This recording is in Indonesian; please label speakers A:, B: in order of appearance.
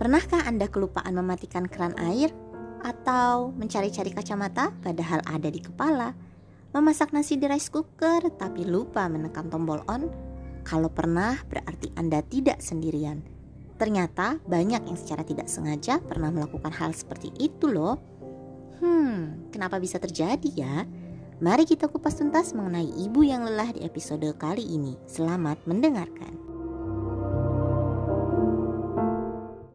A: Pernahkah Anda kelupaan mematikan keran air atau mencari-cari kacamata padahal ada di kepala? Memasak nasi di rice cooker tapi lupa menekan tombol on? Kalau pernah berarti Anda tidak sendirian. Ternyata banyak yang secara tidak sengaja pernah melakukan hal seperti itu loh. Hmm, kenapa bisa terjadi ya? Mari kita kupas tuntas mengenai ibu yang lelah di episode kali ini. Selamat mendengarkan.